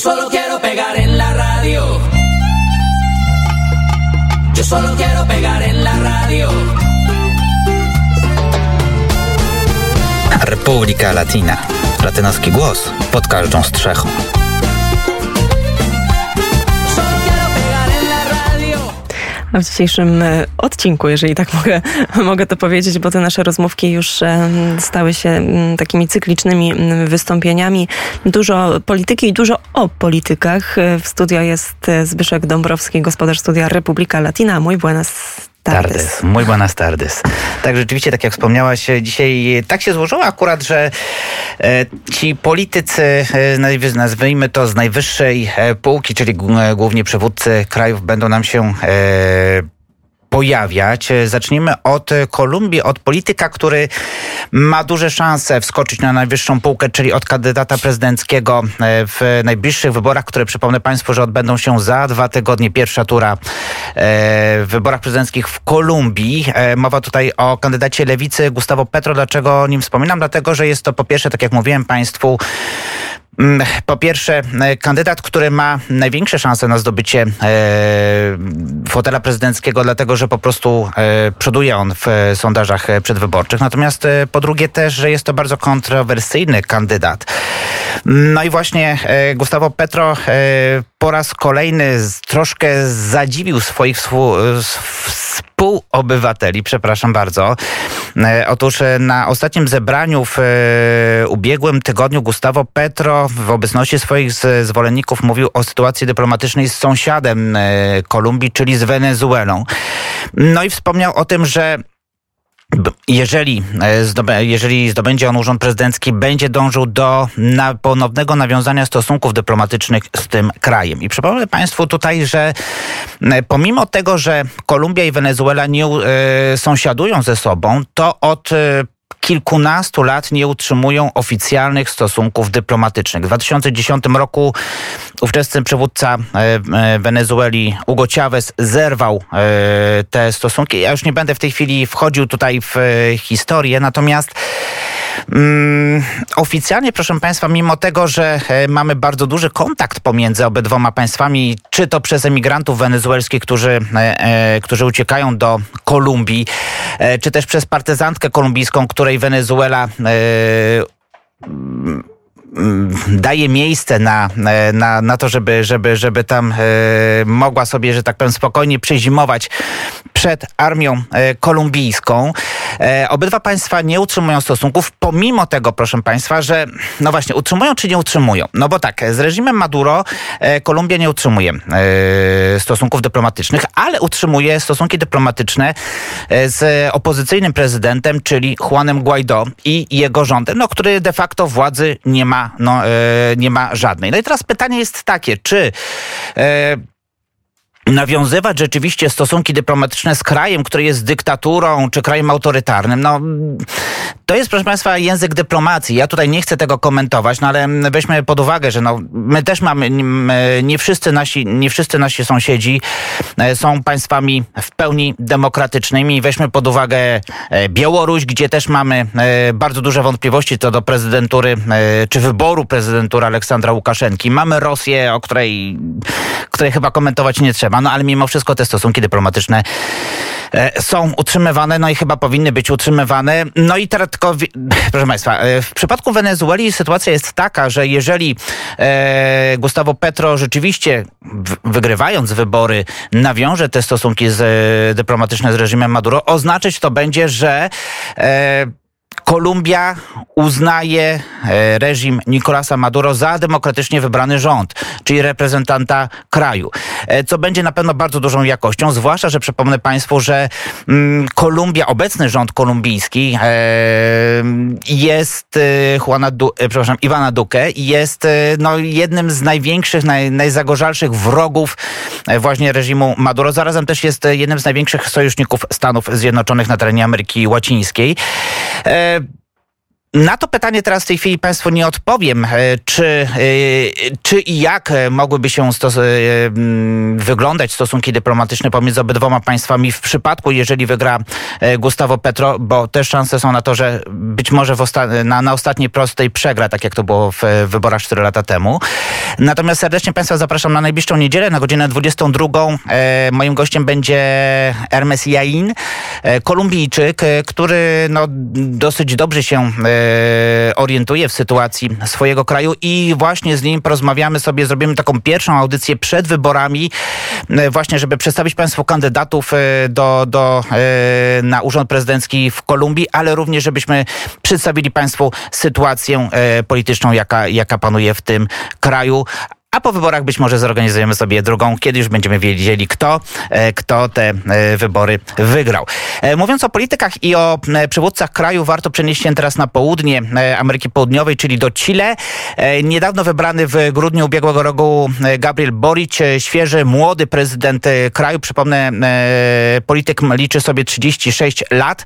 solo quiero pegar en la radio. Yo solo quiero pegar en la radio. Republika Latina. Latynoski głos pod każdą strzechą. W dzisiejszym e, odcinku, jeżeli tak mogę, mogę to powiedzieć, bo te nasze rozmówki już e, stały się mm, takimi cyklicznymi mm, wystąpieniami. Dużo polityki i dużo o politykach. E, W studio jest Zbyszek Dąbrowski, gospodarz studia Republika Latina. Mój buenas tardes. Tardes. Muy buenas tardes. Tak, rzeczywiście, tak jak wspomniałaś, dzisiaj tak się złożyło akurat, że e, ci politycy, e, nazwijmy to z najwyższej e, półki, czyli e, głównie przywódcy krajów, będą nam się e, pojawiać. E, Zacznijmy od Kolumbii, od polityka, który ma duże szanse wskoczyć na najwyższą półkę, czyli od kandydata prezydenckiego e, w najbliższych wyborach, które przypomnę Państwu, że odbędą się za dwa tygodnie. Pierwsza tura e, w wyborach prezydenckich w Kolumbii. Mowa tutaj o kandydacie lewicy Gustavo Petro. Dlaczego o nim wspominam? Dlatego, że jest to po pierwsze, tak jak mówiłem Państwu, Mm, Po pierwsze, kandydat, który ma największe szanse na zdobycie fotela prezydenckiego, dlatego że po prostu e, przoduje on w e, sondażach e, przedwyborczych. Natomiast po drugie też, że jest to bardzo kontrowersyjny kandydat. No i właśnie Gustavo Petro po raz kolejny troszkę zadziwił swoich współ- s- współobywateli, przepraszam bardzo. E, Otóż e, na ostatnim zebraniu w e, ubiegłym tygodniu Gustavo Petro w obecności swoich zwolenników mówił o sytuacji dyplomatycznej z sąsiadem Kolumbii, czyli z Wenezuelą. No i wspomniał o tym, że Jeżeli, e, jeżeli zdobędzie on urząd prezydencki, będzie dążył do na, ponownego nawiązania stosunków dyplomatycznych z tym krajem. I przypomnę Państwu tutaj, że e, pomimo tego, że Kolumbia i Wenezuela nie e, sąsiadują ze sobą, to od e, kilkunastu lat nie utrzymują oficjalnych stosunków dyplomatycznych. W 2010 roku ówczesny przywódca e, e, Wenezueli Hugo Chavez zerwał e, te stosunki. Ja już nie będę w tej chwili wchodził tutaj w historię, natomiast oficjalnie, proszę Państwa, mimo tego, że e, mamy bardzo duży kontakt pomiędzy obydwoma państwami, czy to przez emigrantów wenezuelskich, którzy, e, e, którzy uciekają do Kolumbii, czy też przez partyzantkę kolumbijską, której Wenezuela mm, daje miejsce na, na, na to, żeby, żeby, żeby tam mogła sobie, że tak powiem, spokojnie przezimować przed armią e, kolumbijską. E, obydwa państwa nie utrzymują stosunków, pomimo tego, proszę państwa, że no właśnie, utrzymują czy nie utrzymują? No bo tak, z reżimem Maduro e, Kolumbia nie utrzymuje stosunków dyplomatycznych, ale utrzymuje stosunki dyplomatyczne z opozycyjnym prezydentem, czyli Juanem Guaido i jego rządem, no, który de facto władzy nie ma, no, nie ma żadnej. No i teraz pytanie jest takie, czy nawiązywać rzeczywiście stosunki dyplomatyczne z krajem, który jest dyktaturą, czy krajem autorytarnym, no to jest, proszę Państwa, język dyplomacji. Ja tutaj nie chcę tego komentować, no ale weźmy pod uwagę, że no, my też mamy, nie wszyscy nasi, nie wszyscy nasi sąsiedzi e, są państwami w pełni demokratycznymi. Weźmy pod uwagę e, Białoruś, gdzie też mamy e, bardzo duże wątpliwości co do prezydentury, czy wyboru prezydentury Aleksandra Łukaszenki. Mamy Rosję, o której, której chyba komentować nie trzeba, no ale mimo wszystko te stosunki dyplomatyczne e, są utrzymywane, no i chyba powinny być utrzymywane. No i teraz tylko, proszę Państwa, e, w przypadku Wenezueli sytuacja jest taka, że jeżeli e, Gustavo Petro rzeczywiście wygrywając wybory nawiąże te stosunki z, dyplomatyczne z reżimem Maduro, oznaczać to będzie, że Kolumbia uznaje e, reżim Nicolasa Maduro za demokratycznie wybrany rząd, czyli reprezentanta kraju, e, co będzie na pewno bardzo dużą jakością, zwłaszcza, że przypomnę Państwu, że mm, Kolumbia, obecny rząd kolumbijski e, jest Juana przepraszam, Iwana Duque jest no, jednym z największych, naj, najzagorzalszych wrogów właśnie reżimu Maduro. Zarazem też jest jednym z największych sojuszników Stanów Zjednoczonych na terenie Ameryki Łacińskiej. E, na to pytanie teraz w tej chwili Państwu nie odpowiem, e, czy, e, czy i jak mogłyby się stos- e, mm, wyglądać stosunki dyplomatyczne pomiędzy obydwoma państwami w przypadku, jeżeli wygra Gustavo Petro, bo też szanse są na to, że być może osta- na, na ostatniej prostej przegra, tak jak to było w wyborach 4 lata temu. Natomiast serdecznie Państwa zapraszam na najbliższą niedzielę, na godzinę 22. Moim gościem będzie Hermes Jain, Kolumbijczyk, który no, dosyć dobrze się E, orientuje w sytuacji swojego kraju i właśnie z nim porozmawiamy sobie, zrobimy taką pierwszą audycję przed wyborami, e, właśnie żeby przedstawić Państwu kandydatów e, do, do, na urząd prezydencki w Kolumbii, ale również żebyśmy przedstawili Państwu sytuację polityczną, jaka, jaka panuje w tym kraju. A po wyborach być może zorganizujemy sobie drugą, kiedy już będziemy wiedzieli, kto, e, kto te e, wybory wygrał. E, mówiąc o politykach i o przywódcach kraju, warto przenieść się teraz na południe Ameryki Południowej, czyli do Chile. Niedawno wybrany w grudniu ubiegłego roku Gabriel Boric, świeży, młody prezydent kraju. Przypomnę, polityk liczy sobie 36 lat.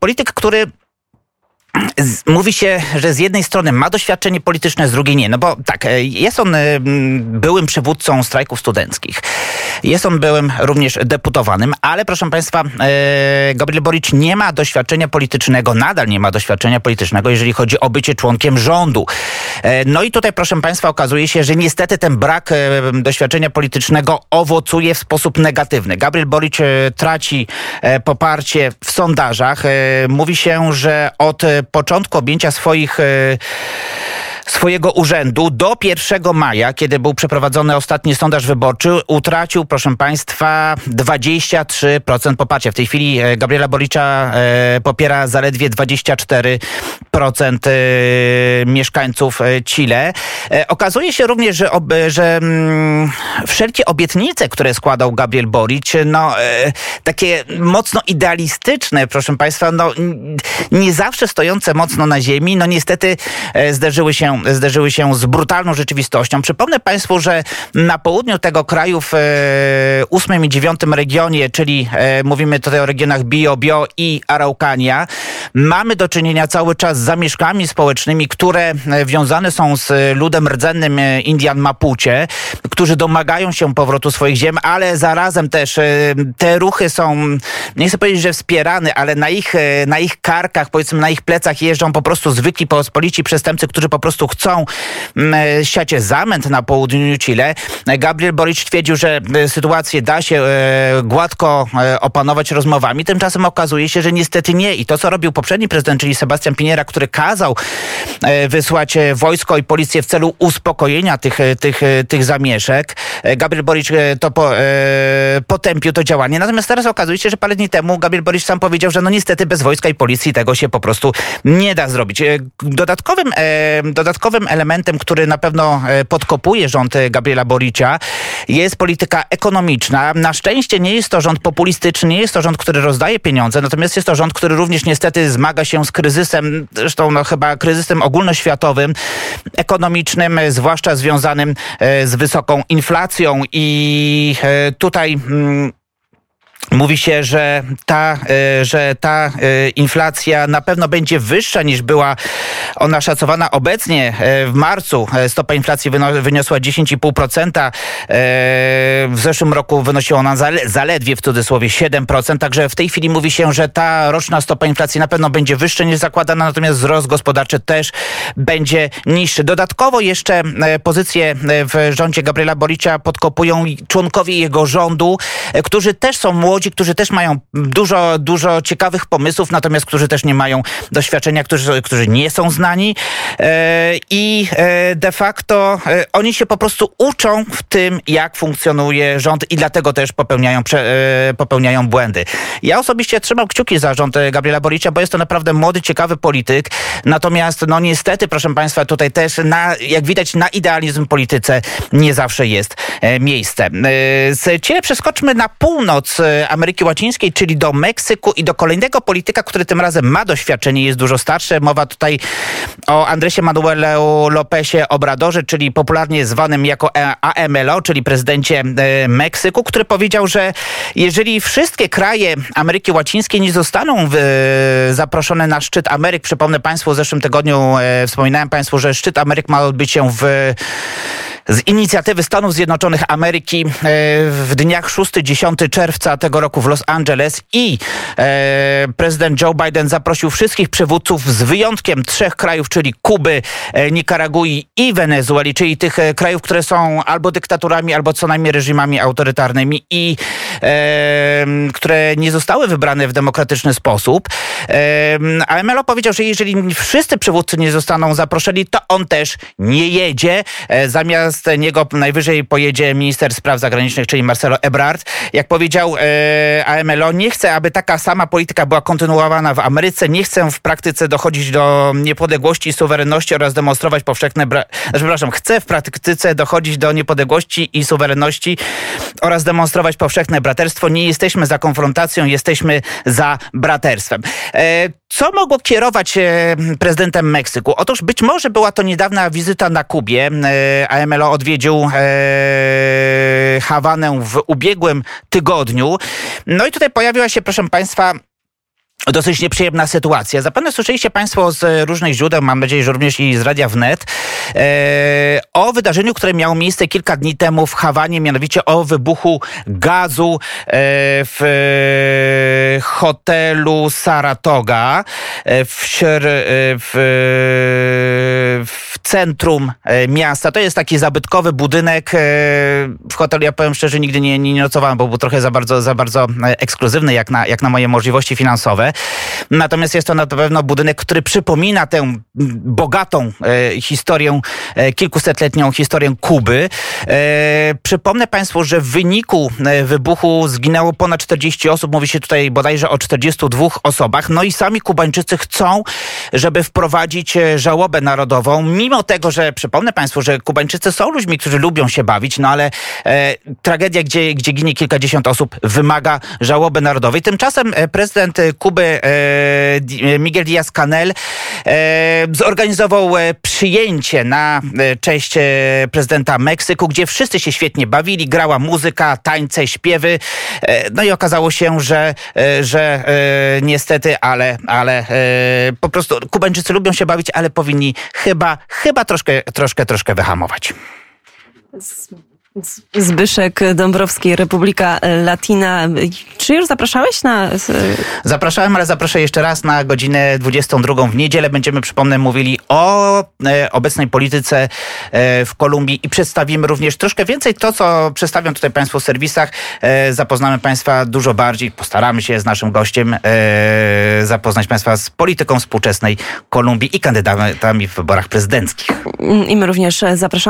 Polityk, który Mówi się, że z jednej strony ma doświadczenie polityczne, z drugiej nie. No bo tak, e, jest on e, byłym przywódcą strajków studenckich. Jest on byłym również deputowanym, ale proszę Państwa, e, Gabriel Boric nie ma doświadczenia politycznego, nadal nie ma doświadczenia politycznego, jeżeli chodzi o bycie członkiem rządu. No i tutaj, proszę Państwa, okazuje się, że niestety ten brak doświadczenia politycznego owocuje w sposób negatywny. Gabriel Boric traci poparcie w sondażach. Mówi się, że od początku objęcia swoich e, swojego urzędu do 1 maja, kiedy był przeprowadzony ostatni sondaż wyborczy, utracił, proszę Państwa, 23% poparcia. W tej chwili e, Gabriela Boricza e, popiera zaledwie 24% mieszkańców Chile. Okazuje się również, że, że mm, wszelkie obietnice, które składał Gabriel Boric, no takie mocno idealistyczne, proszę Państwa, no nie zawsze stojące mocno na ziemi, no niestety zdarzyły się zderzyły się z brutalną rzeczywistością. Przypomnę Państwu, że na południu tego kraju w e, ósmym i dziewiątym regionie, czyli e, mówimy tutaj o regionach Bio, Bio i Araucania, mamy do czynienia cały czas z zamieszkami społecznymi, które e, wiązane są z ludem rdzennym Indian Mapuche, którzy domagają się powrotu swoich ziem, ale zarazem też te ruchy są, nie chcę powiedzieć, że wspierane, ale na ich, na ich karkach, powiedzmy na ich plecach jeżdżą po prostu zwykli pospolici przestępcy, którzy po prostu chcą mm, e, siać zamęt na południu Chile. Gabriel Boric twierdził, że e, sytuację da się e, gładko opanować rozmowami. Tymczasem okazuje się, że niestety nie. I to, co robił poprzedni prezydent, czyli Sebastian Piniera, który kazał wysłać wojsko i policję w celu uspokojenia tych, tych, tych zamieszek, Gabriel Boric to po, potępił to działanie. Natomiast teraz okazuje się, że parę dni temu Gabriel Boric sam powiedział, że no niestety bez wojska i policji tego się po prostu nie da zrobić. Dodatkowym, dodatkowym dodatkowym elementem, który na pewno e, podkopuje rząd e, Gabriela Boricia, jest polityka ekonomiczna. Na szczęście nie jest to rząd populistyczny, nie jest to rząd, który rozdaje pieniądze, natomiast jest to rząd, który również niestety zmaga się z kryzysem, zresztą no, chyba kryzysem ogólnoświatowym, ekonomicznym, zwłaszcza związanym e, z wysoką inflacją i tutaj mm, Mówi się, że ta, e, że ta e, inflacja na pewno będzie wyższa niż była ona szacowana obecnie e, w marcu. Stopa inflacji wyniosła 10,5%. W zeszłym roku wynosiła ona zaledwie w cudzysłowie 7%. Także w tej chwili mówi się, że ta roczna stopa inflacji na pewno będzie wyższa niż zakładana, natomiast wzrost gospodarczy też będzie niższy. Dodatkowo jeszcze pozycję w rządzie Gabriela Boricia podkopują członkowie jego rządu, którzy też są młodzi ludzi, którzy też mają dużo, dużo ciekawych pomysłów, natomiast którzy też nie mają doświadczenia, którzy, którzy nie są znani e, i e, de facto e, oni się po prostu uczą w tym, jak funkcjonuje rząd i dlatego też popełniają, popełniają błędy. Ja osobiście trzymam kciuki za rząd Gabriela Boricia, bo jest to naprawdę młody, ciekawy polityk, natomiast no niestety, proszę Państwa, tutaj też na, jak widać na idealizm w polityce nie zawsze jest miejsce. Z Chile przeskoczmy na północ Ameryki Łacińskiej, czyli do Meksyku i do kolejnego polityka, który tym razem ma doświadczenie, jest dużo starszy. Mowa tutaj o Andresie Manuelu Lopezie Obradorze, czyli popularnie zwanym jako E- AMLO, czyli prezydencie e, Meksyku, który powiedział, że jeżeli wszystkie kraje Ameryki Łacińskiej nie zostaną w, zaproszone na szczyt Ameryk, przypomnę Państwu, w zeszłym tygodniu e, wspominałem Państwu, że szczyt Ameryk ma odbyć się w z inicjatywy Stanów Zjednoczonych Ameryki e, w dniach 6-10 czerwca tego roku w Los Angeles i e, prezydent Joe Biden zaprosił wszystkich przywódców z wyjątkiem trzech krajów, czyli Kuby, e, Nikaragui i Wenezueli, czyli tych krajów, które są albo dyktaturami, albo co najmniej reżimami autorytarnymi i które nie zostały wybrane w demokratyczny sposób. Ale Melo powiedział, że jeżeli wszyscy przywódcy nie zostaną zaproszeni, to on też nie jedzie. E, Zamiast niego najwyżej pojedzie minister spraw zagranicznych, czyli Marcelo Ebrard. Jak powiedział e, AMLO, nie chce, aby taka sama polityka była kontynuowana w Ameryce. Nie chcę w praktyce dochodzić do niepodległości i suwerenności oraz demonstrować powszechne... Bra- znaczy, przepraszam, chcę w praktyce dochodzić do niepodległości i suwerenności oraz demonstrować powszechne braterstwo. Nie jesteśmy za konfrontacją, jesteśmy za braterstwem. E, co mogło kierować e, prezydentem Meksyku? Otóż być może była to niedawna wizyta na Kubie. E, AMLO odwiedził e, Hawanę w ubiegłym tygodniu. No i tutaj pojawiła się, proszę Państwa, dosyć nieprzyjemna sytuacja. Zapewne słyszeliście Państwo z różnych źródeł, mam nadzieję, że również i z Radia Wnet, e, o wydarzeniu, które miało miejsce kilka dni temu w Hawanie, mianowicie o wybuchu gazu e, w e, hotelu Saratoga e, w, e, w, w centrum e, miasta. To jest taki zabytkowy budynek. e, W hotelu, ja powiem szczerze, nigdy nie, nie nocowałem, bo był trochę za bardzo, za bardzo e, ekskluzywny, jak na, jak na moje możliwości finansowe. Natomiast jest to na pewno budynek, który przypomina tę bogatą e, historię, e, kilkusetletnią historię Kuby. E, przypomnę Państwu, że w wyniku wybuchu zginęło ponad 40 osób. Mówi się tutaj bodajże o 42 osobach. No i sami Kubańczycy chcą, żeby wprowadzić żałobę narodową, mimo tego, że przypomnę Państwu, że Kubańczycy są ludźmi, którzy lubią się bawić, no ale e, tragedia, gdzie, gdzie ginie kilkadziesiąt osób, wymaga żałoby narodowej. Tymczasem prezydent Kuby e, e, Miguel Díaz-Canel e, zorganizował przyjęcie na cześć prezydenta Meksyku, gdzie wszyscy się świetnie bawili, grała muzyka, tańce, śpiewy. No i okazało się, że, że niestety, ale, ale po prostu Kubańczycy lubią się bawić, ale powinni chyba, chyba troszkę, troszkę, troszkę wyhamować. Zbyszek Dąbrowski, Republika Latina. Czy już zapraszałeś na... Zapraszałem, ale zaproszę jeszcze raz na godzinę 22 w niedzielę. Będziemy, przypomnę, mówili o e, obecnej polityce e, w Kolumbii i przedstawimy również troszkę więcej to, co przedstawiam tutaj Państwu w serwisach. E, zapoznamy Państwa dużo bardziej, postaramy się z naszym gościem zapoznać Państwa z polityką współczesnej Kolumbii i kandydatami w wyborach prezydenckich. I my również zapraszamy.